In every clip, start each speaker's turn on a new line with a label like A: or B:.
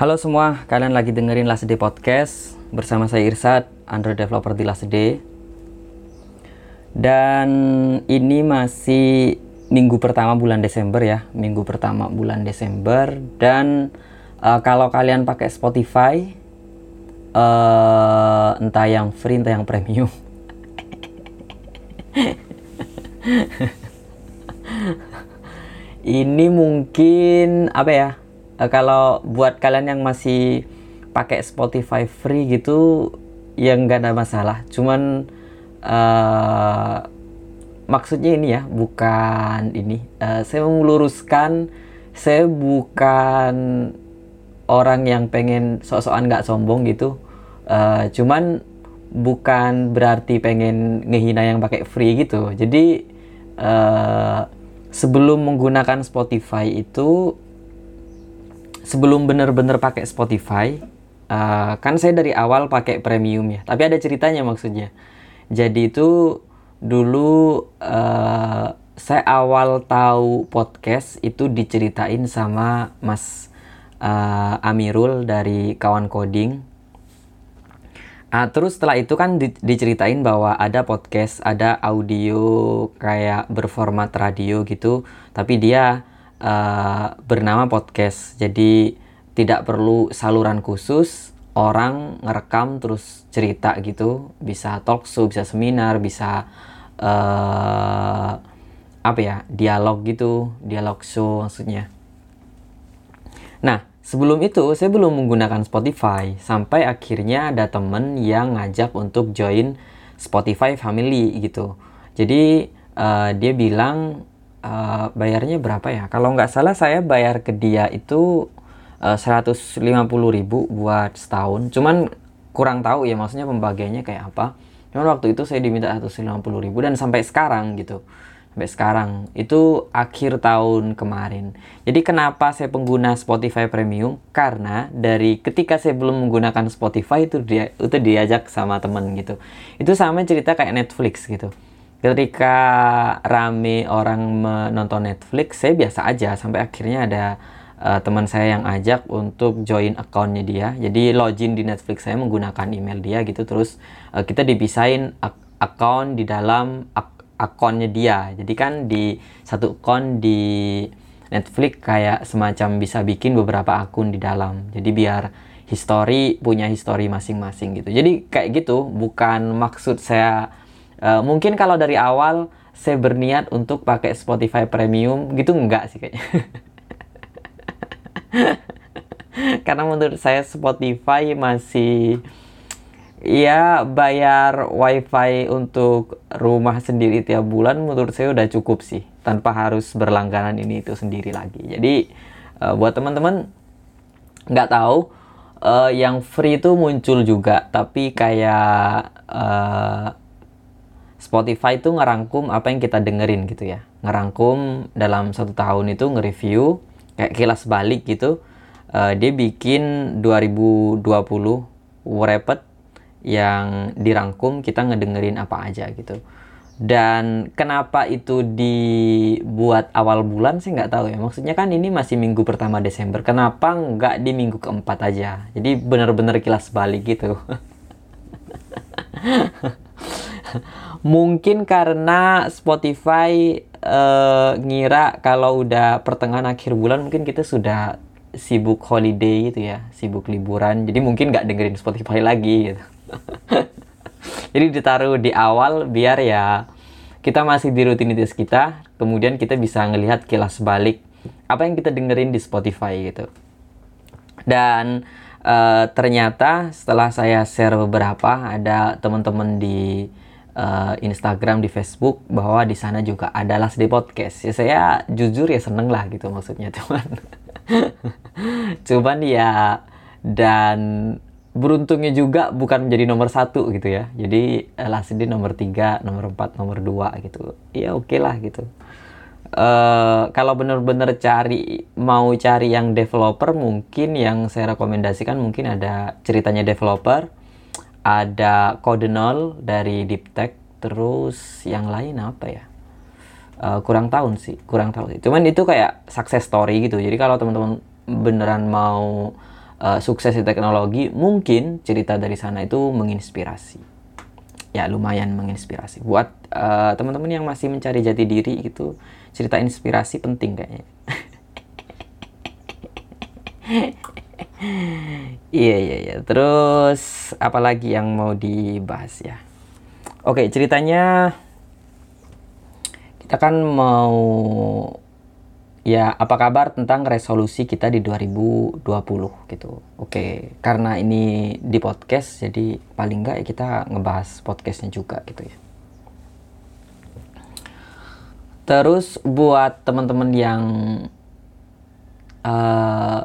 A: Halo semua, kalian lagi dengerin Last Day Podcast bersama saya Irsad, Android Developer di Last Day. Dan ini masih minggu pertama bulan Desember ya, minggu pertama bulan Desember. Dan uh, kalau kalian pakai Spotify, uh, entah yang free entah yang premium, ini mungkin apa ya? Uh, kalau buat kalian yang masih pakai Spotify free gitu ya nggak ada masalah. Cuman uh, maksudnya ini ya bukan ini. Uh, saya meluruskan saya bukan orang yang pengen sok-sokan nggak sombong gitu. Uh, cuman bukan berarti pengen ngehina yang pakai free gitu. Jadi uh, sebelum menggunakan Spotify itu sebelum bener-bener pakai Spotify, uh, kan saya dari awal pakai premium ya. Tapi ada ceritanya maksudnya. Jadi itu dulu uh, saya awal tahu podcast itu diceritain sama Mas uh, Amirul dari kawan coding. Uh, terus setelah itu kan di, diceritain bahwa ada podcast, ada audio kayak berformat radio gitu, tapi dia uh, bernama podcast. Jadi tidak perlu saluran khusus, orang ngerekam terus cerita gitu, bisa talk show, bisa seminar, bisa uh, apa ya dialog gitu, dialog show maksudnya. Nah sebelum itu saya belum menggunakan Spotify sampai akhirnya ada temen yang ngajak untuk join Spotify Family gitu. Jadi uh, dia bilang uh, bayarnya berapa ya? Kalau nggak salah saya bayar ke dia itu lima puluh ribu buat setahun. Cuman kurang tahu ya maksudnya pembagiannya kayak apa. Cuman waktu itu saya diminta puluh ribu dan sampai sekarang gitu. Sampai sekarang itu akhir tahun kemarin. Jadi kenapa saya pengguna Spotify Premium? Karena dari ketika saya belum menggunakan Spotify itu dia itu diajak sama temen gitu. Itu sama cerita kayak Netflix gitu ketika rame orang menonton Netflix saya biasa aja. Sampai akhirnya ada uh, teman saya yang ajak untuk join akunnya dia. Jadi login di Netflix saya menggunakan email dia gitu. Terus uh, kita dipisahin ak akun di dalam ak akunnya dia. Jadi kan di satu akun di Netflix kayak semacam bisa bikin beberapa akun di dalam. Jadi biar history punya history masing-masing gitu. Jadi kayak gitu. Bukan maksud saya Uh, mungkin kalau dari awal saya berniat untuk pakai Spotify Premium gitu enggak sih kayaknya. Karena menurut saya Spotify masih ya bayar wifi untuk rumah sendiri tiap bulan menurut saya udah cukup sih tanpa harus berlangganan ini itu sendiri lagi. Jadi uh, buat teman-teman nggak tahu uh, yang free itu muncul juga tapi kayak uh, Spotify itu ngerangkum apa yang kita dengerin gitu ya. Ngerangkum dalam satu tahun itu nge-review kayak kilas balik gitu. Uh, dia bikin 2020 Wrapped yang dirangkum kita ngedengerin apa aja gitu. Dan kenapa itu dibuat awal bulan sih nggak tahu ya. Maksudnya kan ini masih minggu pertama Desember kenapa nggak di minggu keempat aja? Jadi bener-bener kilas balik gitu mungkin karena Spotify uh, ngira kalau udah pertengahan akhir bulan mungkin kita sudah sibuk holiday gitu ya, sibuk liburan. Jadi mungkin nggak dengerin Spotify lagi gitu. Jadi ditaruh di awal biar ya kita masih di rutinitas kita, kemudian kita bisa ngelihat kilas balik apa yang kita dengerin di Spotify gitu. Dan uh, ternyata setelah saya share beberapa ada teman-teman di uh, Instagram, di Facebook bahwa di sana juga ada Last Podcast. Ya saya jujur ya seneng lah gitu maksudnya cuman cuman ya dan beruntungnya juga bukan menjadi nomor satu gitu ya. Jadi uh, Last Day nomor tiga, nomor empat, nomor dua gitu. Ya oke okay lah gitu. Uh, kalau bener-bener cari mau cari yang developer mungkin yang saya rekomendasikan mungkin ada ceritanya developer ada kode nol dari Deep Tech terus yang lain apa ya uh, kurang tahun sih kurang tahu sih cuman itu kayak success story gitu jadi kalau teman-teman beneran mau uh, sukses di teknologi, mungkin cerita dari sana itu menginspirasi. Ya lumayan menginspirasi. Buat uh, teman-teman yang masih mencari jati diri gitu, cerita inspirasi penting kayaknya. Iya iya iya. Terus apalagi yang mau dibahas ya? Oke ceritanya kita kan mau ya apa kabar tentang resolusi kita di 2020 gitu. Oke, karena ini di podcast jadi paling enggak ya kita ngebahas podcastnya juga gitu ya. Terus buat teman-teman yang uh,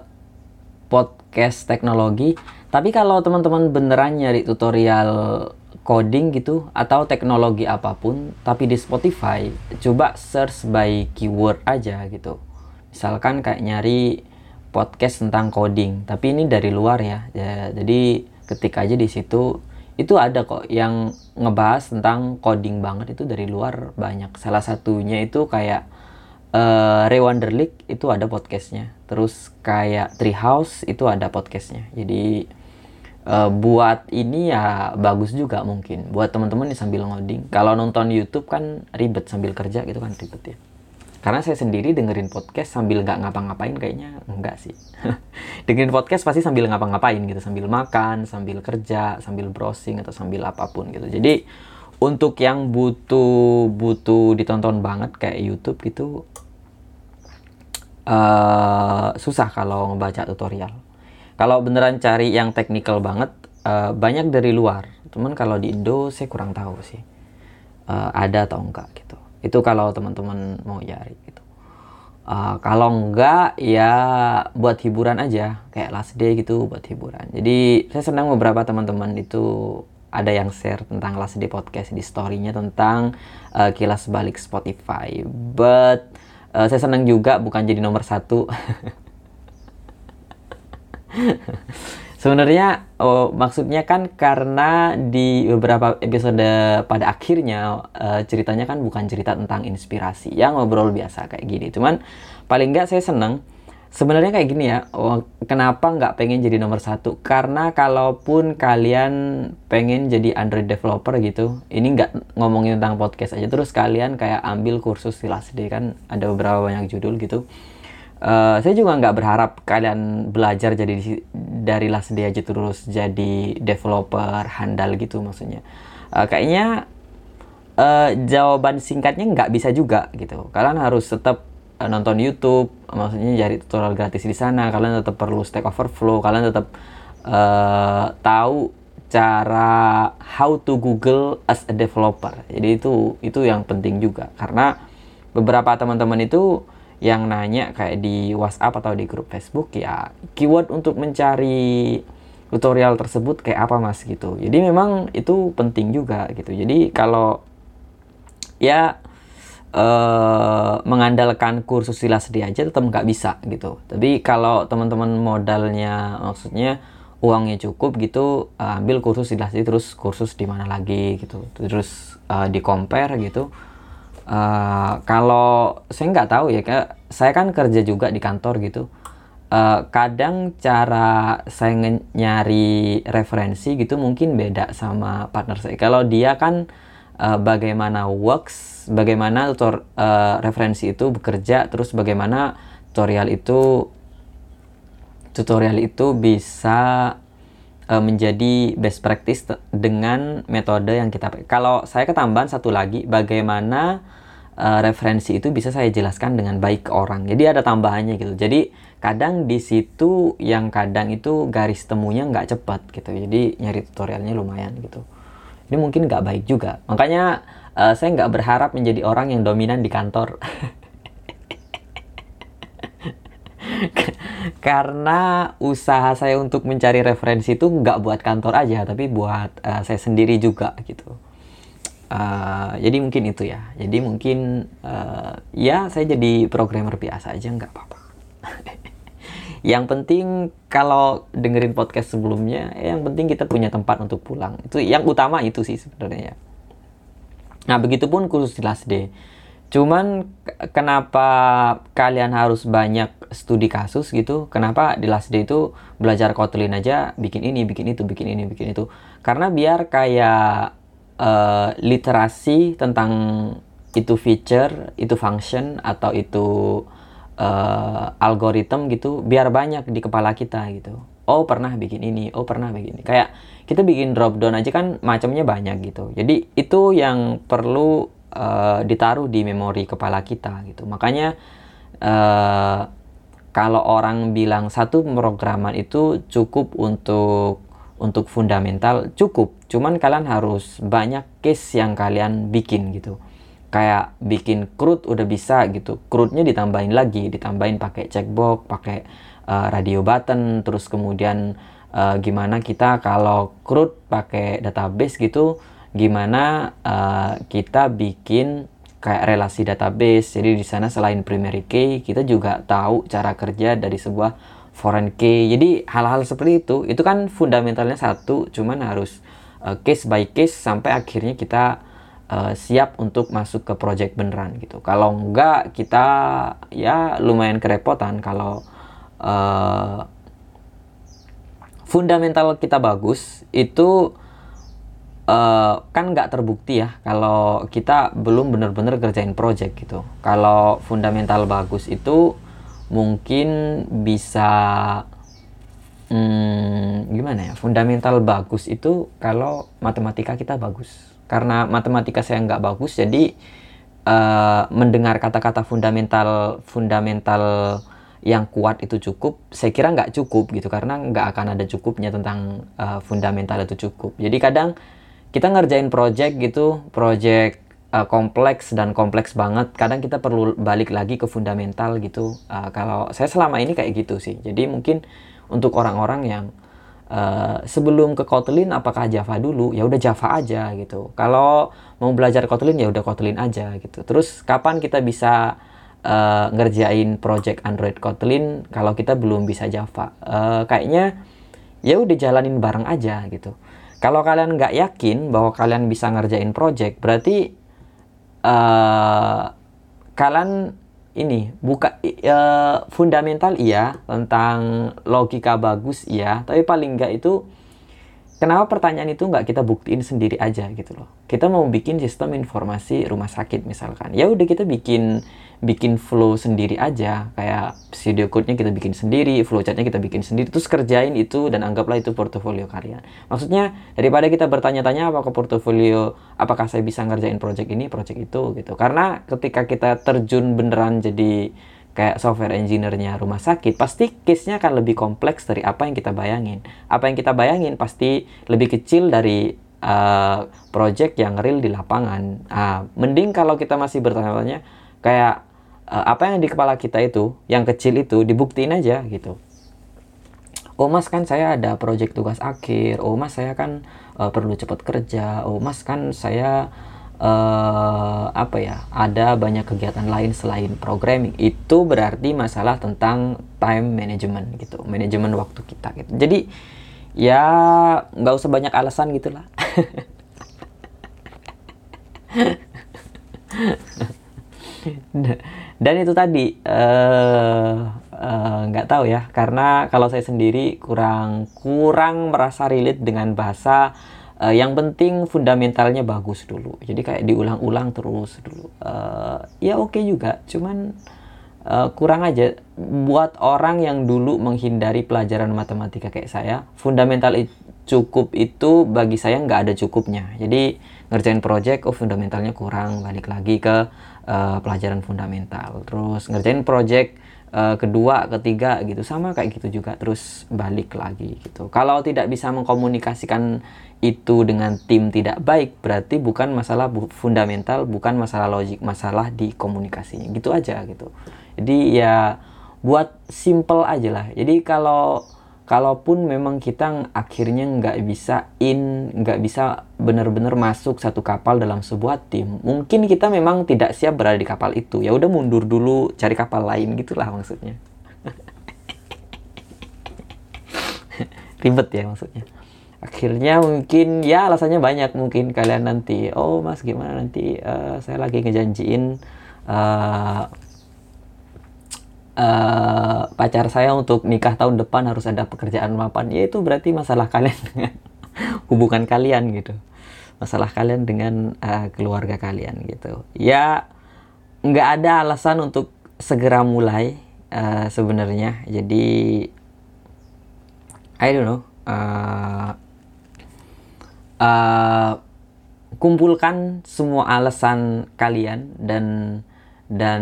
A: podcast teknologi, tapi kalau teman-teman beneran nyari tutorial coding gitu atau teknologi apa pun tapi di Spotify coba search by keyword aja gitu. Misalkan kayak nyari podcast tentang coding tapi ini dari luar ya, ya jadi ketik aja di situ. Itu ada kok yang ngebahas tentang coding banget itu dari luar banyak. Salah satunya itu kayak uh, Ray Wonderlick itu ada podcastnya. Terus kayak Treehouse itu ada podcastnya. Jadi uh, buat ini ya bagus juga mungkin. Buat teman-teman yang sambil ngoding. Kalau nonton YouTube kan ribet sambil kerja gitu kan ribet ya. Karena saya sendiri dengerin podcast sambil nggak ngapa-ngapain kayaknya enggak sih. Dengerin podcast pasti sambil ngapa-ngapain gitu. Sambil makan sambil kerja sambil browsing atau sambil apa pun gitu. Jadi untuk yang butuh butuh ditonton banget kayak YouTube gitu uh, susah kalau ngebaca tutorial kalau beneran cari yang teknikal banget, uh, banyak dari luar. Cuman kalau di Indo saya kurang tahu sih uh, ada atau enggak gitu. Itu kalau teman-teman mau cari gitu. Uh, kalau enggak ya buat hiburan aja kayak last day gitu buat hiburan. Jadi saya senang beberapa teman-teman itu ada yang share tentang last day podcast di storynya tentang uh, kilas balik Spotify. But uh, saya senang juga bukan jadi nomor satu. Sebenarnya oh, maksudnya kan karena di beberapa episode pada akhirnya uh, ceritanya kan bukan cerita tentang inspirasi, yang ngobrol biasa kayak gini. Cuman paling nggak saya seneng sebenarnya kayak gini ya. Oh, kenapa nggak pengen jadi nomor satu? Karena kalaupun kalian pengen jadi Android developer gitu, ini nggak ngomongin tentang podcast aja. Terus kalian kayak ambil kursus Silas D kan ada beberapa banyak judul gitu Uh, saya juga nggak berharap kalian belajar jadi dari last day aja terus jadi developer handal gitu maksudnya. Uh, kayaknya uh, jawaban singkatnya nggak bisa juga gitu. Kalian harus tetap uh, nonton YouTube, maksudnya cari tutorial gratis di sana. Kalian tetap perlu Stack Overflow. Kalian tetap uh, tahu cara how to Google as a developer. Jadi itu itu yang penting juga karena beberapa teman-teman itu yang nanya kayak di WhatsApp atau di grup Facebook ya keyword untuk mencari tutorial tersebut kayak apa mas gitu jadi memang itu penting juga gitu jadi kalau ya eh, mengandalkan kursus silas dia aja tetap nggak bisa gitu tapi kalau teman-teman modalnya maksudnya uangnya cukup gitu uh, ambil kursus silas terus kursus di mana lagi gitu terus uh, di compare gitu Uh, kalau saya nggak tahu ya, saya kan kerja juga di kantor gitu. Uh, kadang cara saya nyari referensi gitu mungkin beda sama partner saya. Kalau dia kan uh, bagaimana works, bagaimana tutor uh, referensi itu bekerja, terus bagaimana tutorial itu tutorial itu bisa uh, menjadi best practice dengan metode yang kita pakai. Kalau saya ketambahan satu lagi, bagaimana uh, referensi itu bisa saya jelaskan dengan baik ke orang. Jadi ada tambahannya gitu. Jadi kadang di situ yang kadang itu garis temunya nggak cepat gitu. Jadi nyari tutorialnya lumayan gitu. Ini mungkin nggak baik juga. Makanya uh, saya nggak berharap menjadi orang yang dominan di kantor. Karena usaha saya untuk mencari referensi itu nggak buat kantor aja, tapi buat uh, saya sendiri juga gitu. Uh, jadi mungkin itu ya. Jadi mungkin uh, ya saya jadi programmer biasa aja nggak apa-apa. yang penting kalau dengerin podcast sebelumnya, yang penting kita punya tempat untuk pulang. Itu yang utama itu sih sebenarnya. Nah begitupun khusus di last day. cuman kenapa kalian harus banyak studi kasus gitu kenapa di last day itu belajar Kotlin aja bikin ini bikin itu bikin ini bikin itu karena biar kayak uh, literasi tentang itu feature itu function atau itu uh, algoritma gitu biar banyak di kepala kita gitu. Oh pernah bikin ini oh pernah bikin ini. Kayak kita bikin drop down aja kan macamnya banyak gitu. Jadi itu yang perlu uh, ditaruh di memori kepala kita gitu. Makanya uh, kalau orang bilang satu pemrograman itu cukup untuk untuk fundamental cukup. Cuman kalian harus banyak case yang kalian bikin gitu kayak bikin CRUD udah bisa gitu. CRUD-nya ditambahin lagi ditambahin pakai checkbox pakai uh, radio button terus kemudian uh, gimana kita kalau CRUD pakai database gitu gimana uh, kita bikin kayak relasi database. Jadi di sana selain primary key kita juga tahu cara kerja dari sebuah foreign key. Jadi hal-hal seperti itu itu kan fundamentalnya satu cuman harus uh, case by case sampai akhirnya kita uh, siap untuk masuk ke project beneran gitu kalau enggak kita ya lumayan kerepotan kalau uh, fundamental kita bagus itu uh, kan nggak terbukti ya kalau kita belum benar-benar kerjain project gitu. Kalau fundamental bagus itu mungkin bisa hmm, gimana ya? Fundamental bagus itu kalau matematika kita bagus. Karena matematika saya nggak bagus, jadi uh, mendengar kata-kata fundamental fundamental yang kuat itu cukup, saya kira nggak cukup gitu karena nggak akan ada cukupnya tentang uh, fundamental itu cukup. Jadi kadang kita ngerjain project gitu, project uh, kompleks dan kompleks banget. Kadang kita perlu balik lagi ke fundamental gitu. Uh, kalau saya selama ini kayak gitu sih. Jadi mungkin untuk orang-orang yang uh, sebelum ke Kotlin apakah Java dulu? Ya udah Java aja gitu. Kalau mau belajar Kotlin ya udah Kotlin aja gitu. Terus kapan kita bisa uh, ngerjain project Android Kotlin kalau kita belum bisa Java. Uh, kayaknya ya udah jalanin bareng aja gitu. Kalau kalian nggak yakin bahwa kalian bisa ngerjain project, berarti uh, kalian ini buka uh, fundamental iya tentang logika bagus iya, tapi paling nggak itu kenapa pertanyaan itu nggak kita buktiin sendiri aja gitu loh. Kita mau bikin sistem informasi rumah sakit misalkan, ya udah kita bikin bikin flow sendiri aja kayak video code-nya kita bikin sendiri, flow chart-nya kita bikin sendiri, terus kerjain itu dan anggaplah itu portofolio kalian. Maksudnya daripada kita bertanya-tanya apakah portofolio, apakah saya bisa ngerjain project ini, project itu gitu. Karena ketika kita terjun beneran jadi kayak software engineer-nya rumah sakit, pasti case-nya akan lebih kompleks dari apa yang kita bayangin. Apa yang kita bayangin pasti lebih kecil dari uh, project yang real di lapangan. Uh, mending kalau kita masih bertanya-tanya kayak uh, apa yang di kepala kita itu yang kecil itu dibuktiin aja gitu oh mas kan saya ada proyek tugas akhir oh mas saya kan uh, perlu cepat kerja oh mas kan saya uh, apa ya ada banyak kegiatan lain selain programming. Itu berarti masalah tentang time management gitu manajemen waktu kita gitu. Jadi ya nggak usah banyak alasan gitulah. Dan itu tadi eh, eh, nggak uh, uh, tahu ya karena kalau saya sendiri kurang kurang merasa relate dengan bahasa uh, yang penting fundamentalnya bagus dulu. Jadi kayak diulang-ulang terus dulu. Uh, ya oke okay juga. Cuman uh, kurang aja. Buat orang yang dulu menghindari pelajaran matematika kayak saya fundamental cukup itu bagi saya nggak ada cukupnya. Jadi ngerjain project oh fundamentalnya kurang. Balik lagi ke uh, pelajaran fundamental. Terus ngerjain project uh, kedua ketiga gitu. Sama kayak gitu juga terus balik lagi gitu. Kalau tidak bisa mengkomunikasikan itu dengan tim tidak baik berarti bukan masalah bu fundamental bukan masalah logik masalah di komunikasinya. Gitu aja gitu. Jadi ya buat simple aja lah. Jadi kalau kalaupun memang kita akhirnya nggak bisa in, nggak bisa benar-benar masuk satu kapal dalam sebuah tim, mungkin kita memang tidak siap berada di kapal itu. Ya udah mundur dulu, cari kapal lain gitulah maksudnya. Ribet ya maksudnya. Akhirnya mungkin ya alasannya banyak mungkin kalian nanti, oh mas gimana nanti uh, saya lagi ngejanjiin uh, uh, pacar saya untuk nikah tahun depan harus ada pekerjaan mapan. Ya itu berarti masalah kalian dengan hubungan kalian gitu. Masalah kalian dengan uh, keluarga kalian gitu. Ya nggak ada alasan untuk segera mulai uh, sebenarnya. Jadi I don't know uh, uh, kumpulkan semua alasan kalian dan dan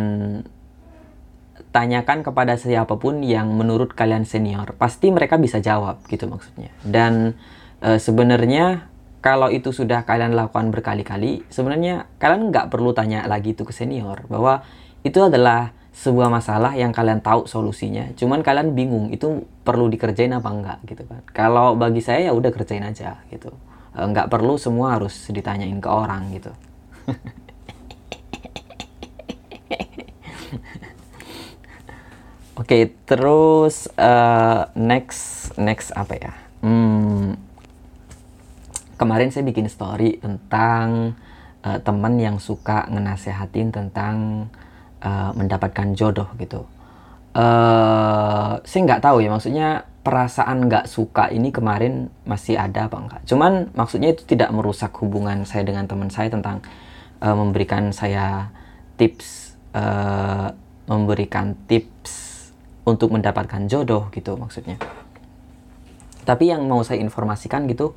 A: tanyakan kepada siapa pun yang menurut kalian senior pasti mereka bisa jawab gitu maksudnya. Dan e, sebenarnya kalau itu sudah kalian lakukan berkali-kali sebenarnya kalian nggak perlu tanya lagi itu ke senior bahwa itu adalah sebuah masalah yang kalian tahu solusinya. Cuman kalian bingung itu perlu dikerjain apa enggak gitu kan. Kalau bagi saya ya udah kerjain aja gitu. E, nggak perlu semua harus ditanyain ke orang gitu Oke, okay, terus uh, next next apa ya? Hmm, kemarin saya bikin story tentang uh, teman yang suka ngenasehatin tentang uh, mendapatkan jodoh gitu. Uh, saya nggak tahu ya, maksudnya perasaan nggak suka ini kemarin masih ada apa enggak? Cuman maksudnya itu tidak merusak hubungan saya dengan teman saya tentang uh, memberikan saya tips, uh, memberikan tips untuk mendapatkan jodoh gitu maksudnya. Tapi yang mau saya informasikan gitu,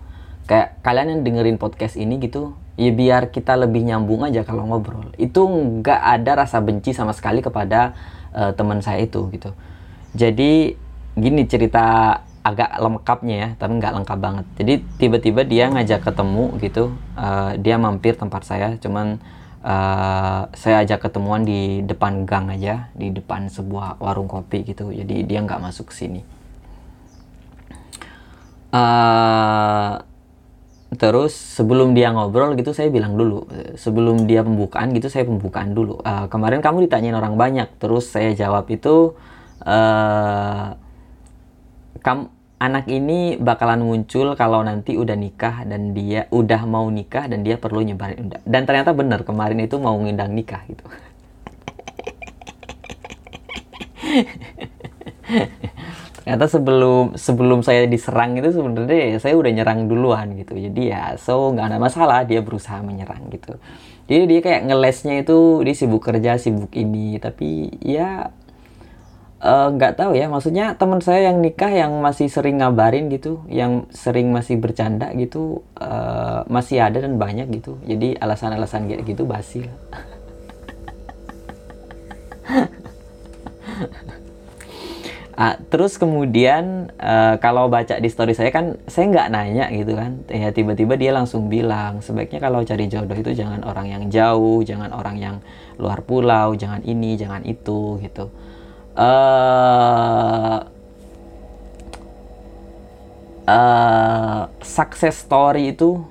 A: kayak kalian yang dengerin podcast ini gitu, ya biar kita lebih nyambung aja kalau ngobrol. Itu nggak ada rasa benci sama sekali kepada uh, teman saya itu gitu. Jadi gini cerita agak lengkapnya ya, tapi nggak lengkap banget. Jadi tiba-tiba dia ngajak ketemu gitu, uh, dia mampir tempat saya, cuman uh, saya ajak ketemuan di depan gang aja di depan sebuah warung kopi gitu. Jadi dia nggak masuk sini. Uh, terus sebelum dia ngobrol gitu saya bilang dulu sebelum dia pembukaan gitu saya pembukaan dulu. Uh, kemarin kamu ditanyain orang banyak terus saya jawab itu uh, kamu anak ini bakalan muncul kalau nanti udah nikah dan dia udah mau nikah dan dia perlu nyebarin undangan. Dan ternyata benar kemarin itu mau ngundang nikah gitu. ternyata sebelum sebelum saya diserang itu sebenarnya saya udah nyerang duluan gitu. Jadi ya so nggak ada masalah dia berusaha menyerang gitu. Jadi dia kayak ngelesnya itu dia sibuk kerja sibuk ini tapi ya nggak uh, tahu ya. Maksudnya teman saya yang nikah yang masih sering ngabarin gitu yang sering masih bercanda gitu uh, masih ada dan banyak gitu. Jadi alasan-alasan kayak gitu basi lah. Ah, terus kemudian uh, kalau baca di story saya kan saya nggak nanya gitu kan. Ya tiba-tiba dia langsung bilang sebaiknya kalau cari jodoh itu jangan orang yang jauh jangan orang yang luar pulau jangan ini jangan itu gitu uh, story itu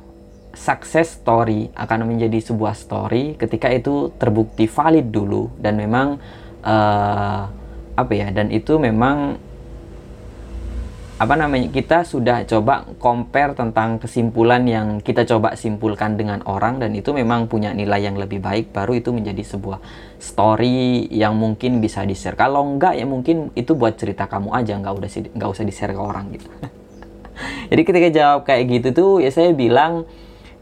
A: success story akan menjadi sebuah story ketika itu terbukti valid dulu dan memang uh, apa ya dan itu memang apa namanya kita sudah coba compare tentang kesimpulan yang kita coba simpulkan dengan orang dan itu memang punya nilai yang lebih baik baru itu menjadi sebuah story yang mungkin bisa di share kalau enggak ya mungkin itu buat cerita kamu aja nggak udah nggak usah di share ke orang gitu. Jadi ketika jawab kayak gitu tuh ya saya bilang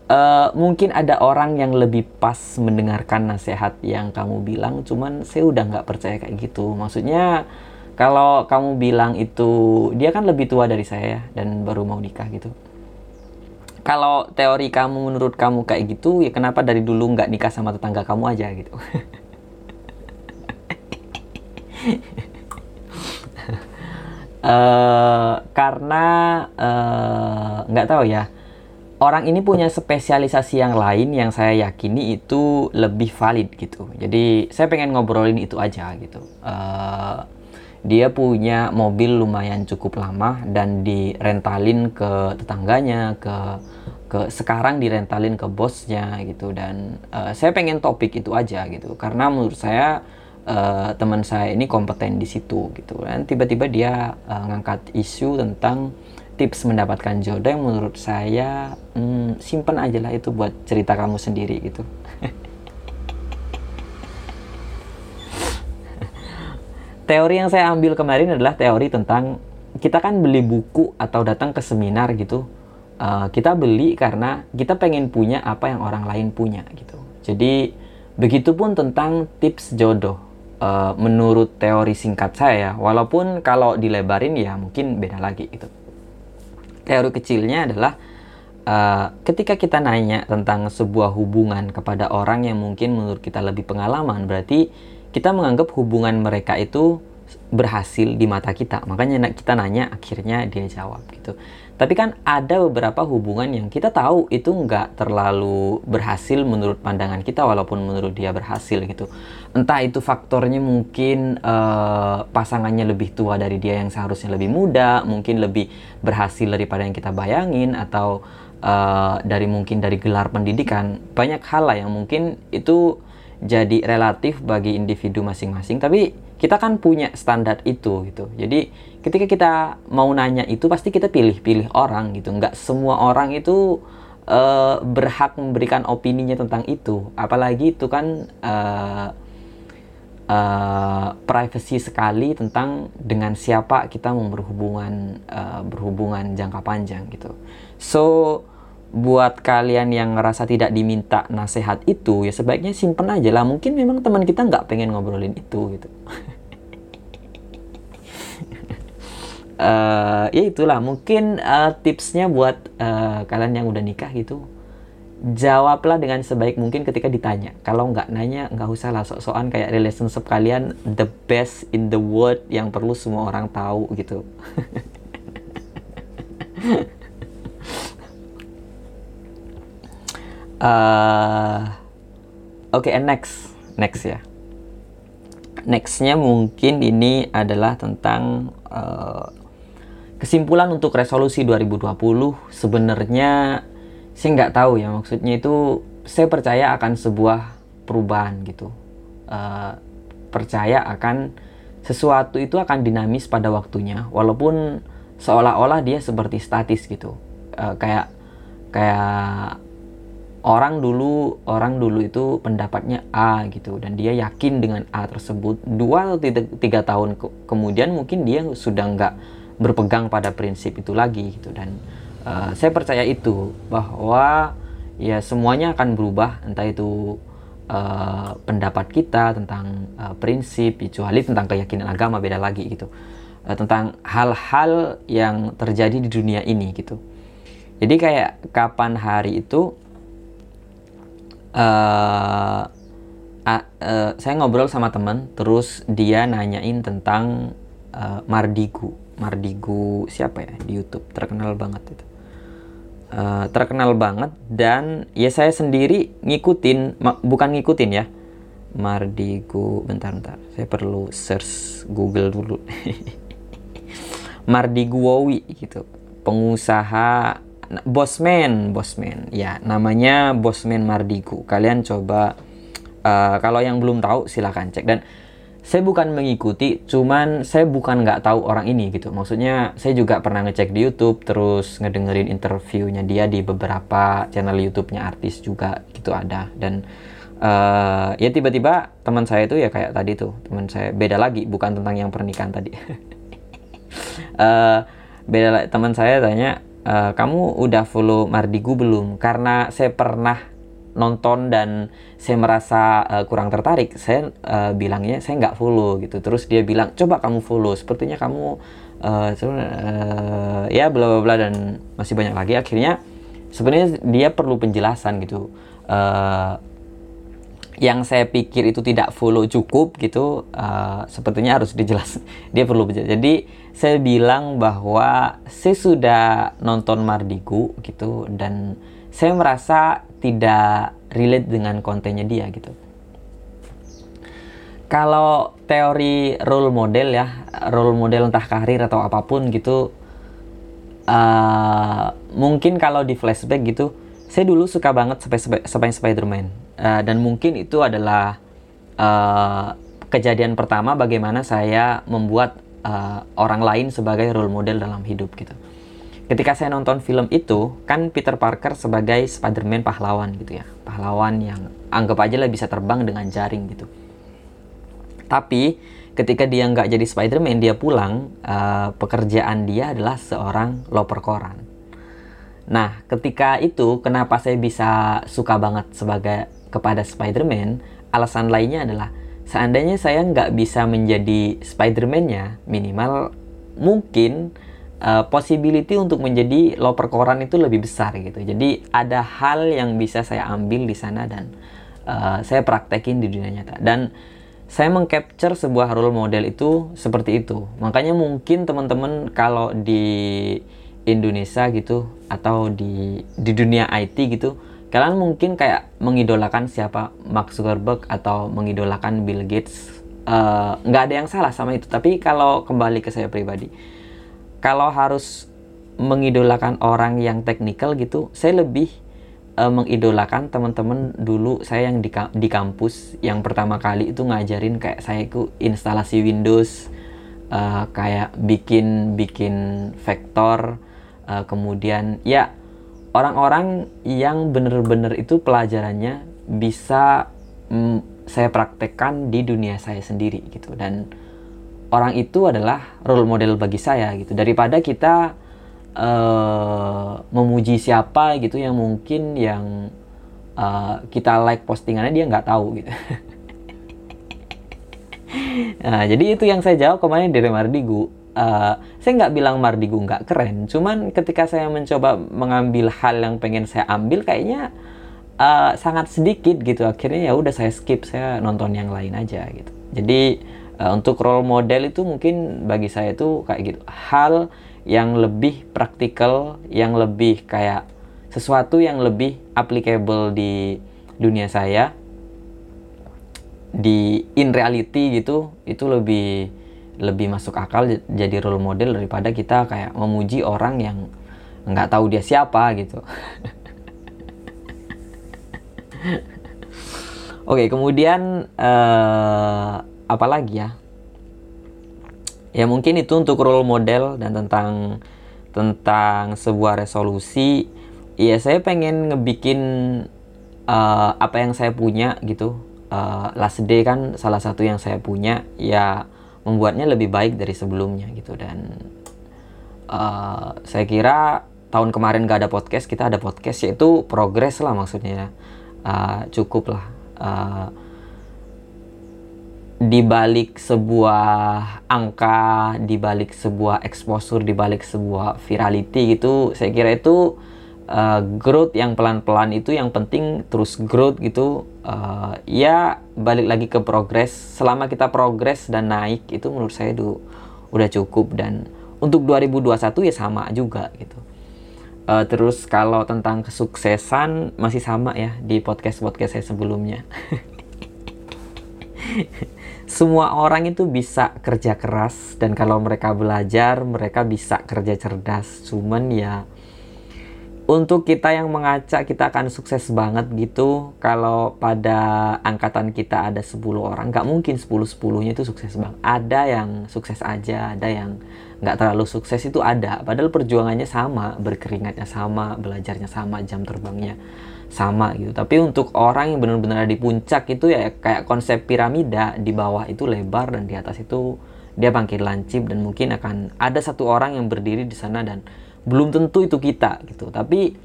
A: uh, mungkin ada orang yang lebih pas mendengarkan nasihat yang kamu bilang cuman saya udah nggak percaya kayak gitu. Maksudnya kalau kamu bilang itu dia kan lebih tua dari saya dan baru mau nikah gitu. Kalau teori kamu menurut kamu kayak gitu ya kenapa dari dulu nggak nikah sama tetangga kamu aja gitu? Uh, karena eh, nggak uh, tahu ya. Orang ini punya spesialisasi yang lain yang saya yakini itu lebih valid gitu. Jadi saya pengen ngobrolin itu aja gitu. Uh, dia punya mobil lumayan cukup lama dan direntalin ke tetangganya ke ke sekarang direntalin ke bosnya gitu. Dan uh, saya pengen topik itu aja gitu. Karena menurut saya uh, teman saya ini kompeten di situ gitu. Dan tiba-tiba dia uh, ngangkat isu tentang tips mendapatkan jodoh yang menurut saya hmm, simpen aja lah itu buat cerita kamu sendiri gitu teori yang saya ambil kemarin adalah teori tentang kita kan beli buku atau datang ke seminar gitu uh, kita beli karena kita pengen punya apa yang orang lain punya gitu. Jadi begitupun tentang tips jodoh uh, menurut teori singkat saya walaupun kalau dilebarin ya mungkin beda lagi gitu. Teori kecilnya adalah uh, ketika kita nanya tentang sebuah hubungan kepada orang yang mungkin menurut kita lebih pengalaman berarti kita menganggap hubungan mereka itu berhasil di mata kita. Makanya kita nanya, akhirnya dia jawab gitu. Tapi kan ada beberapa hubungan yang kita tahu itu nggak terlalu berhasil menurut pandangan kita, walaupun menurut dia berhasil gitu. Entah itu faktornya mungkin uh, pasangannya lebih tua dari dia yang seharusnya lebih muda, mungkin lebih berhasil daripada yang kita bayangin, atau uh, dari mungkin dari gelar pendidikan. Banyak hal lah yang mungkin itu jadi relatif bagi individu masing-masing tapi kita kan punya standar itu gitu. Jadi ketika kita mau nanya itu pasti kita pilih-pilih orang gitu. Nggak semua orang itu uh, berhak memberikan opininya tentang itu. Apalagi itu kan uh, uh, privacy sekali tentang dengan siapa kita mau berhubungan uh, berhubungan jangka panjang gitu. So buat kalian yang ngerasa tidak diminta nasihat itu ya sebaiknya simpen aja lah. Mungkin memang teman kita nggak pengen ngobrolin itu gitu. Uh, ya itulah. Mungkin uh, tipsnya buat uh, kalian yang udah nikah gitu jawablah dengan sebaik mungkin ketika ditanya. Kalau nggak nanya nggak usah lah. Sok-sokan kayak relationship kalian the best in the world yang perlu semua orang tahu gitu Uh, Oke, okay, next, next ya. Nextnya mungkin ini adalah tentang uh, kesimpulan untuk resolusi 2020. Sebenarnya saya nggak tahu ya maksudnya itu. Saya percaya akan sebuah perubahan gitu. Uh, percaya akan sesuatu itu akan dinamis pada waktunya, walaupun seolah-olah dia seperti statis gitu. Uh, kayak kayak orang dulu orang dulu itu pendapatnya A gitu dan dia yakin dengan A tersebut. Dua atau tiga, tahun ke kemudian mungkin dia sudah nggak berpegang pada prinsip itu lagi gitu. Dan uh, saya percaya itu bahwa ya semuanya akan berubah entah itu uh, pendapat kita tentang uh, prinsip kecuali tentang keyakinan agama beda lagi gitu. Uh, tentang hal-hal yang terjadi di dunia ini gitu. Jadi kayak kapan hari itu uh, uh, saya ngobrol sama teman terus dia nanyain tentang uh, Mardigu. Mardigu siapa ya di YouTube? Terkenal banget itu. Uh, terkenal banget dan ya saya sendiri ngikutin bukan ngikutin ya. Mardigu bentar bentar. Saya perlu search Google dulu. Mardigu Wowi gitu. Pengusaha Bosman, Bosman. Ya, namanya Bosman Mardigu. Kalian coba uh, kalau yang belum tahu silahkan cek dan saya bukan mengikuti, cuman saya bukan nggak tahu orang ini gitu. Maksudnya saya juga pernah ngecek di YouTube, terus ngedengerin interviewnya dia di beberapa channel YouTube-nya artis juga gitu ada. Dan uh, ya tiba-tiba teman saya itu ya kayak tadi tuh teman saya beda lagi, bukan tentang yang pernikahan tadi. uh, beda teman saya tanya uh, kamu udah follow Mardigu belum? Karena saya pernah nonton dan saya merasa uh, kurang tertarik, saya uh, bilangnya saya nggak follow gitu. Terus dia bilang coba kamu follow, sepertinya kamu uh, uh, ya bla bla bla dan masih banyak lagi. Akhirnya sebenarnya dia perlu penjelasan gitu. Uh, yang saya pikir itu tidak follow cukup gitu uh, sepertinya harus dijelas dia perlu jadi saya bilang bahwa saya sudah nonton Mardigu gitu dan saya merasa tidak relate dengan kontennya dia gitu. Kalau teori role model ya role model entah karir atau apa pun gitu uh, mungkin kalau di flashback gitu saya dulu suka banget sampai Spider-Man uh, dan mungkin itu adalah uh, kejadian pertama bagaimana saya membuat uh, orang lain sebagai role model dalam hidup gitu. Ketika saya nonton film itu, kan Peter Parker sebagai Spider-Man pahlawan gitu ya, pahlawan yang anggap aja lah bisa terbang dengan jaring gitu. Tapi ketika dia nggak jadi Spider-Man dia pulang uh, pekerjaan dia adalah seorang loper koran nah ketika itu kenapa saya bisa suka banget sebagai kepada Spider-Man alasan lainnya adalah seandainya saya nggak bisa menjadi Spider-Man-nya minimal mungkin uh, possibility untuk menjadi loper koran itu lebih besar gitu. Jadi ada hal yang bisa saya ambil di sana dan uh, saya praktekin di dunia nyata. Dan saya mengcapture sebuah role model itu seperti itu. Makanya mungkin teman-teman kalau di Indonesia gitu atau di di dunia IT gitu, kalian mungkin kayak mengidolakan siapa Mark Zuckerberg atau mengidolakan Bill Gates. Uh, nggak uh, ada yang salah sama itu. Tapi kalau kembali ke saya pribadi, kalau harus mengidolakan orang yang teknikal gitu, saya lebih uh, mengidolakan teman-teman dulu saya yang di, di kampus yang pertama kali itu ngajarin kayak saya itu instalasi Windows, uh, kayak bikin bikin vektor, uh, kemudian ya orang-orang yang bener-bener itu pelajarannya bisa mm, saya praktekkan di dunia saya sendiri gitu. Dan orang itu adalah role model bagi saya gitu. Daripada kita uh, memuji siapa gitu yang mungkin yang uh, kita like postingannya dia nggak tahu gitu. Nah jadi itu yang saya jawab kemarin dari Mardigu uh, saya nggak bilang Mardigu nggak keren cuman ketika saya mencoba mengambil hal yang pengen saya ambil kayaknya uh, sangat sedikit gitu. Akhirnya ya udah saya skip saya nonton yang lain aja gitu. Jadi uh, untuk role model itu mungkin bagi saya itu kayak gitu. Hal yang lebih praktikal yang lebih kayak sesuatu yang lebih applicable di dunia saya di in reality gitu itu lebih lebih masuk akal jadi role model daripada kita kayak memuji orang yang nggak tahu dia siapa gitu. Oke, kemudian uh, apalagi ya? Ya mungkin itu untuk role model dan tentang tentang sebuah resolusi. Ya saya pengen ngebikin uh, apa yang saya punya gitu. Uh, last day kan salah satu yang saya punya. Ya membuatnya lebih baik dari sebelumnya gitu. Dan uh, saya kira tahun kemarin gak ada podcast kita ada podcast yaitu progres lah maksudnya. Uh, cukup lah. Uh, di balik sebuah angka, di balik sebuah exposure, di balik sebuah virality gitu, saya kira itu uh, growth yang pelan-pelan itu yang penting terus growth gitu. Uh, ya balik lagi ke progres. Selama kita progres dan naik itu menurut saya itu udah cukup dan untuk 2021 ya sama juga gitu. Uh, terus kalau tentang kesuksesan masih sama ya di podcast podcast saya sebelumnya. semua orang itu bisa kerja keras dan kalau mereka belajar mereka bisa kerja cerdas cuman ya untuk kita yang mengacak kita akan sukses banget gitu. Kalau pada angkatan kita ada 10 orang nggak mungkin 10 10 nya itu sukses banget. Ada yang sukses aja ada yang nggak terlalu sukses itu ada. Padahal perjuangannya sama berkeringatnya sama belajarnya sama jam terbangnya sama gitu. Tapi untuk orang yang benar-benar di puncak itu ya kayak konsep piramida di bawah itu lebar dan di atas itu dia bangkit lancip dan mungkin akan ada satu orang yang berdiri di sana dan belum tentu itu kita gitu. Tapi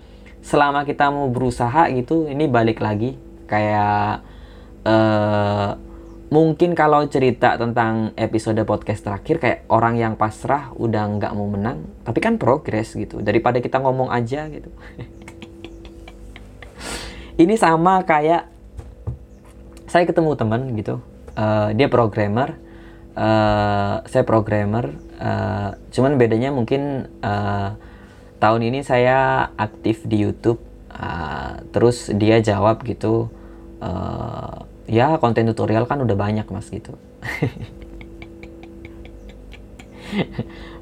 A: selama kita mau berusaha gitu, ini balik lagi kayak uh, mungkin kalau cerita tentang episode podcast terakhir kayak orang yang pasrah udah nggak mau menang, tapi kan progres gitu. Daripada kita ngomong aja gitu. ini sama kayak saya ketemu teman gitu uh, dia programmer uh, saya programmer uh, cuman bedanya mungkin uh, tahun ini saya aktif di YouTube uh, terus dia jawab gitu uh, ya konten tutorial kan udah banyak mas gitu.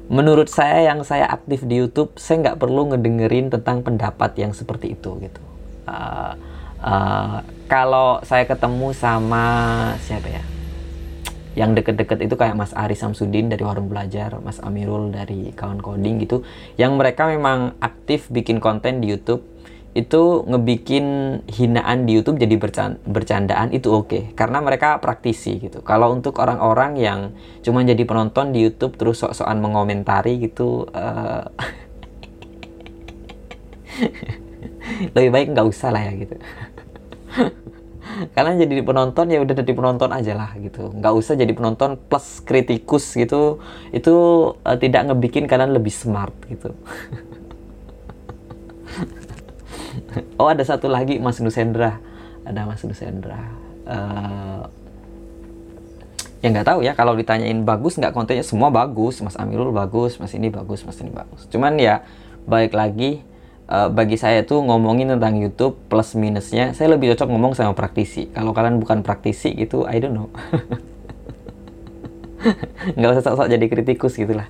A: Menurut saya yang saya aktif di YouTube saya nggak perlu ngedengerin tentang pendapat yang seperti itu gitu. Uh, uh, kalau saya ketemu sama siapa ya yang deket-deket itu kayak Mas Ari Samsudin dari Warung Belajar, Mas Amirul dari Kawan Coding gitu, yang mereka memang aktif bikin konten di YouTube, itu ngebikin hinaan di YouTube jadi bercandaan itu oke okay. karena mereka praktisi gitu. Kalau untuk orang-orang yang cuma jadi penonton di YouTube terus sok-sokan mengomentari gitu uh, lebih baik nggak usah lah ya gitu. kalian jadi penonton ya udah jadi penonton aja lah gitu. Nggak usah jadi penonton plus kritikus gitu. Itu uh, tidak ngebikin kalian lebih smart gitu. Oh ada satu lagi Mas Nusendra. Ada Mas Nusendra. Uh, ya nggak tahu ya kalau ditanyain bagus nggak kontennya semua bagus. Mas Amirul bagus Mas ini bagus Mas ini bagus. Cuman ya baik lagi uh, bagi saya tuh ngomongin tentang YouTube plus minusnya saya lebih cocok ngomong sama praktisi. Kalau kalian bukan praktisi gitu I don't know. Nggak usah sok-sok jadi kritikus gitulah.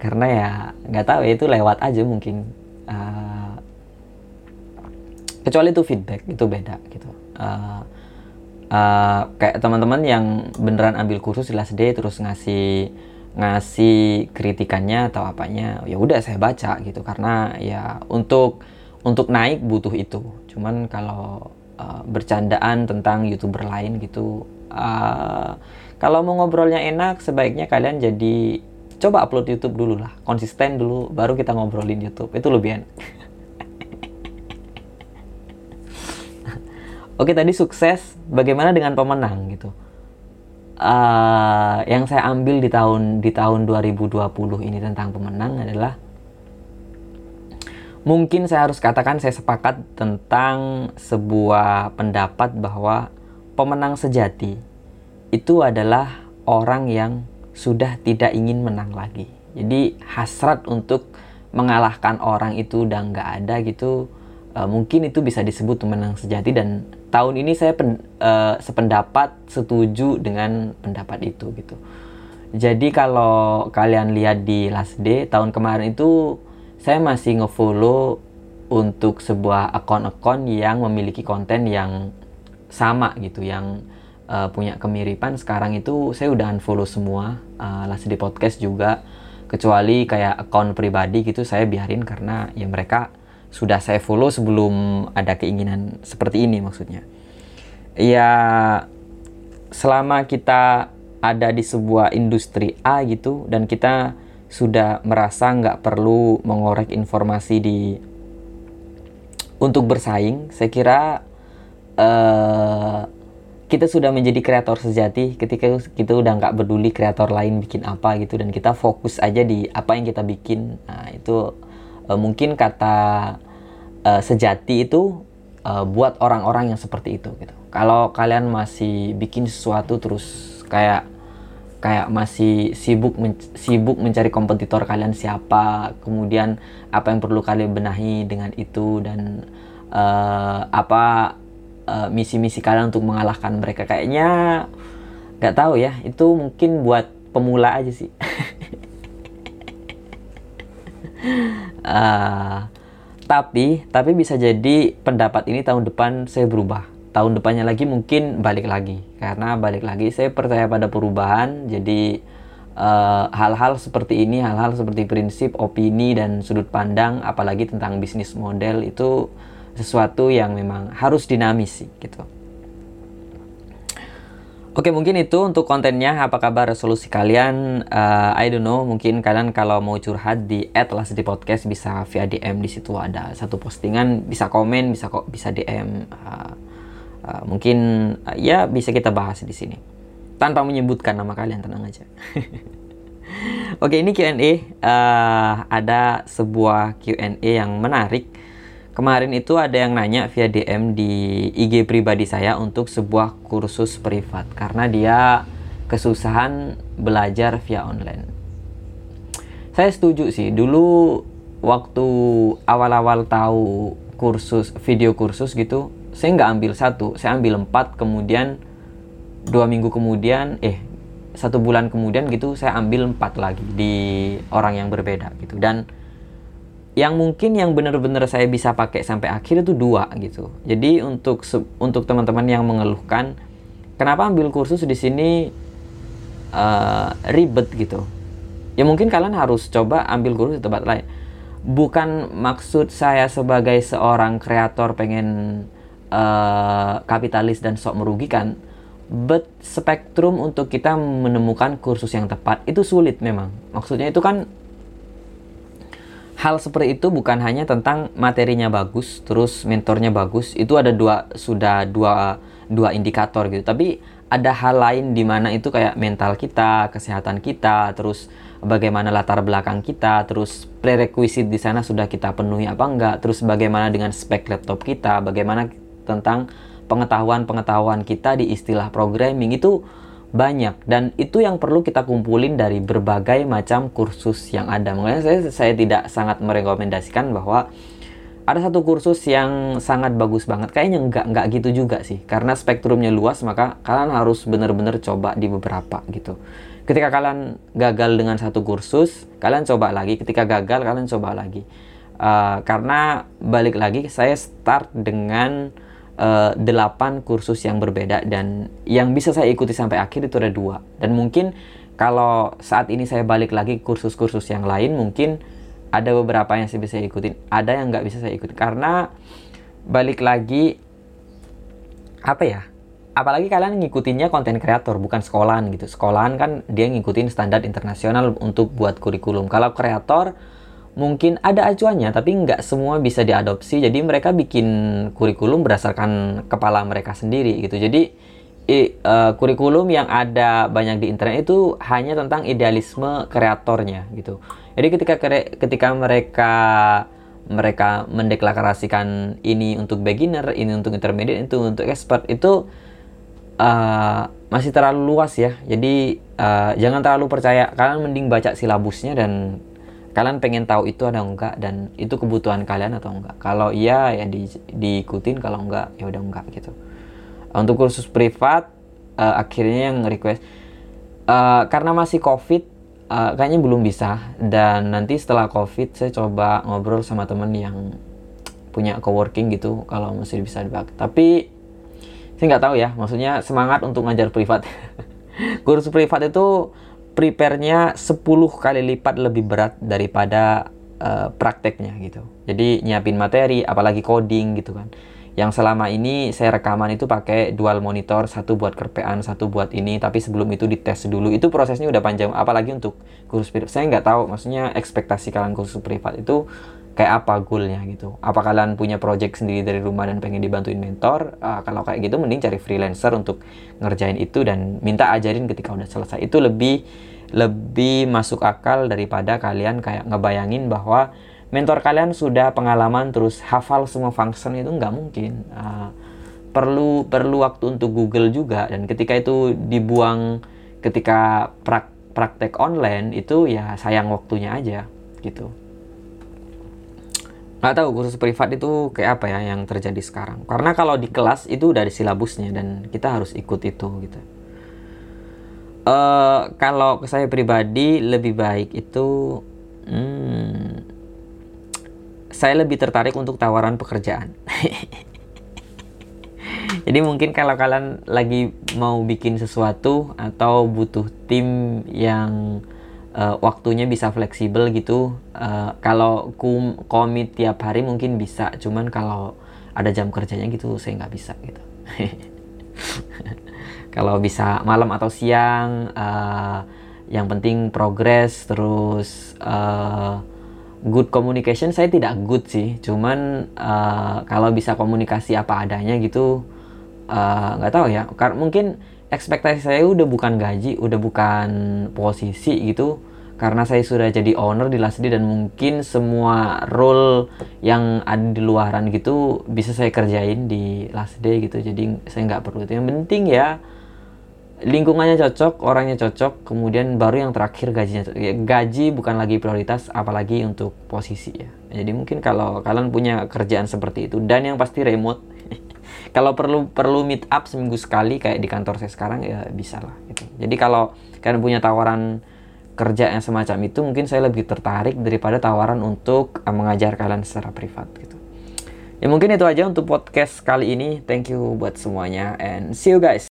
A: Karena ya nggak tahu ya itu lewat aja mungkin. Uh, kecuali itu feedback itu beda gitu. Uh, uh, kayak teman-teman yang beneran ambil kursus di Last Day terus ngasih ngasih kritikannya atau apanya ya udah saya baca gitu. Karena ya untuk untuk naik butuh itu. Cuman kalau uh, bercandaan tentang youtuber lain gitu uh, kalau mau ngobrolnya enak sebaiknya kalian jadi coba upload YouTube dulu lah. Konsisten dulu baru kita ngobrolin YouTube. Itu lebih enak. Oke tadi sukses, bagaimana dengan pemenang gitu? Uh, yang saya ambil di tahun di tahun 2020 ini tentang pemenang adalah mungkin saya harus katakan saya sepakat tentang sebuah pendapat bahwa pemenang sejati itu adalah orang yang sudah tidak ingin menang lagi. Jadi hasrat untuk mengalahkan orang itu udah nggak ada gitu. Uh, mungkin itu bisa disebut pemenang sejati dan tahun ini saya pen, uh, sependapat setuju dengan pendapat itu gitu. Jadi kalau kalian lihat di last day tahun kemarin itu saya masih ngefollow untuk sebuah akun-akun yang memiliki konten yang sama gitu, yang uh, punya kemiripan. Sekarang itu saya udah unfollow semua uh, last day podcast juga, kecuali kayak akun pribadi gitu saya biarin karena ya mereka sudah saya follow sebelum ada keinginan seperti ini maksudnya. Ya selama kita ada di sebuah industri A gitu dan kita sudah merasa nggak perlu mengorek informasi di untuk bersaing, saya kira uh, kita sudah menjadi kreator sejati ketika kita udah nggak peduli kreator lain bikin apa gitu dan kita fokus aja di apa yang kita bikin. Nah itu uh, mungkin kata uh, sejati itu uh, buat orang-orang yang seperti itu gitu. Kalau kalian masih bikin sesuatu terus kayak kayak masih sibuk men sibuk mencari kompetitor kalian siapa, kemudian apa yang perlu kalian benahi dengan itu dan uh, apa misi-misi uh, kalian untuk mengalahkan mereka kayaknya nggak tahu ya itu mungkin buat pemula aja sih. uh, tapi tapi bisa jadi pendapat ini tahun depan saya berubah. Tahun depannya lagi mungkin balik lagi. Karena balik lagi saya percaya pada perubahan. Jadi eh, hal-hal uh, seperti ini hal-hal seperti prinsip opini dan sudut pandang apalagi tentang bisnis model itu sesuatu yang memang harus dinamis sih gitu Oke mungkin itu untuk kontennya. Apa kabar resolusi kalian? Uh, I don't know. Mungkin kalian kalau mau curhat di @las di podcast bisa via DM di situ. Ada satu postingan bisa komen bisa kok bisa DM uh, uh, eh, mungkin uh, ya bisa kita bahas di sini. Tanpa menyebutkan nama kalian tenang aja. Oke ini Q&A uh, ada sebuah Q&A yang menarik Kemarin itu ada yang nanya via DM di IG pribadi saya untuk sebuah kursus privat karena dia kesusahan belajar via online. Saya setuju sih, dulu waktu awal-awal tahu kursus video kursus gitu, saya nggak ambil satu, saya ambil empat, kemudian dua minggu kemudian, eh satu bulan kemudian gitu, saya ambil empat lagi di orang yang berbeda gitu dan yang mungkin yang benar-benar saya bisa pakai sampai akhir itu dua gitu. Jadi untuk untuk teman-teman yang mengeluhkan kenapa ambil kursus di sini uh, ribet gitu. Ya mungkin kalian harus coba ambil kursus di tempat lain. bukan maksud saya sebagai seorang kreator pengen uh, kapitalis dan sok merugikan but spektrum untuk kita menemukan kursus yang tepat itu sulit memang maksudnya itu kan hal seperti itu bukan hanya tentang materinya bagus terus mentornya bagus itu ada dua sudah dua dua indikator gitu. Tapi ada hal lain di mana itu kayak mental kita kesehatan kita terus bagaimana latar belakang kita terus prerequisite di sana sudah kita penuhi apa enggak terus bagaimana dengan spek laptop kita bagaimana tentang pengetahuan-pengetahuan kita di istilah programming itu banyak dan itu yang perlu kita kumpulin dari berbagai macam kursus yang ada. Makanya saya saya tidak sangat merekomendasikan bahwa ada satu kursus yang sangat bagus banget. Kayaknya nggak nggak gitu juga sih. Karena spektrumnya luas maka kalian harus benar-benar coba di beberapa gitu. Ketika kalian gagal dengan satu kursus, kalian coba lagi. Ketika gagal kalian coba lagi. Uh, karena balik lagi saya start dengan uh, delapan kursus yang berbeda dan yang bisa saya ikuti sampai akhir itu ada dua. Dan mungkin kalau saat ini saya balik lagi kursus-kursus yang lain mungkin ada beberapa yang saya bisa ikutin ada yang nggak bisa saya ikuti karena balik lagi apa ya apalagi kalian ngikutinnya konten kreator bukan sekolahan gitu. Sekolahan kan dia ngikutin standar internasional untuk buat kurikulum. Kalau kreator mungkin ada acuannya tapi nggak semua bisa diadopsi. Jadi mereka bikin kurikulum berdasarkan kepala mereka sendiri gitu. Jadi i, uh, kurikulum yang ada banyak di internet itu hanya tentang idealisme kreatornya gitu. Jadi ketika ketika mereka mereka mendeklarasikan ini untuk beginner ini untuk intermediate itu untuk expert itu uh, masih terlalu luas ya. Jadi uh, jangan terlalu percaya. Kalian mending baca silabusnya dan kalian pengen tahu itu ada enggak dan itu kebutuhan kalian atau enggak kalau iya ya di, diikutin kalau enggak ya udah enggak gitu. Untuk kursus privat uh, akhirnya yang request uh, karena masih covid uh, kayaknya belum bisa. Dan nanti setelah covid saya coba ngobrol sama temen yang punya coworking gitu kalau masih bisa dipakai tapi saya nggak tahu ya maksudnya semangat untuk ngajar privat. Kursus privat itu prepare-nya 10 kali lipat lebih berat daripada uh, prakteknya gitu. Jadi nyiapin materi, apalagi coding gitu kan. Yang selama ini saya rekaman itu pakai dual monitor, satu buat kerpean, satu buat ini, tapi sebelum itu dites dulu. Itu prosesnya udah panjang, apalagi untuk kursus privat. Saya nggak tahu, maksudnya ekspektasi kalian kursus privat itu kayak apa goalnya gitu. Apa kalian punya project sendiri dari rumah dan pengen dibantuin mentor? Uh, kalau kayak gitu mending cari freelancer untuk ngerjain itu dan minta ajarin ketika udah selesai. Itu lebih lebih masuk akal daripada kalian kayak ngebayangin bahwa mentor kalian sudah pengalaman terus hafal semua function itu nggak mungkin. Uh, perlu perlu waktu untuk Google juga dan ketika itu dibuang ketika prak, praktek online itu ya sayang waktunya aja gitu nggak tahu kursus privat itu kayak apa ya yang terjadi sekarang. Karena kalau di kelas itu udah silabusnya dan kita harus ikut itu gitu. Uh, kalau saya pribadi lebih baik itu hmm, saya lebih tertarik untuk tawaran pekerjaan. Jadi mungkin kalau kalian lagi mau bikin sesuatu atau butuh tim yang uh, waktunya bisa fleksibel gitu. Uh, kalau kum komit tiap hari mungkin bisa, cuman kalau ada jam kerjanya gitu saya nggak bisa gitu. kalau bisa malam atau siang, uh, yang penting progres terus uh, good communication saya tidak good sih, cuman uh, kalau bisa komunikasi apa adanya gitu nggak uh, tahu ya. Karena mungkin ekspektasi saya udah bukan gaji, udah bukan posisi gitu. Karena saya sudah jadi owner di Lasdi dan mungkin semua role yang ada di luaran gitu bisa saya kerjain di Lasdi gitu. Jadi saya nggak perlu itu. Yang penting ya lingkungannya cocok, orangnya cocok, kemudian baru yang terakhir gajinya. Ya, gaji bukan lagi prioritas, apalagi untuk posisi ya. Jadi mungkin kalau kalian punya kerjaan seperti itu dan yang pasti remote kalau perlu perlu meet up seminggu sekali kayak di kantor saya sekarang ya bisa lah gitu. Jadi kalau kalian punya tawaran kerja yang semacam itu mungkin saya lebih tertarik daripada tawaran untuk uh, mengajar kalian secara privat gitu. Ya mungkin itu aja untuk podcast kali ini. Thank you buat semuanya and see you guys.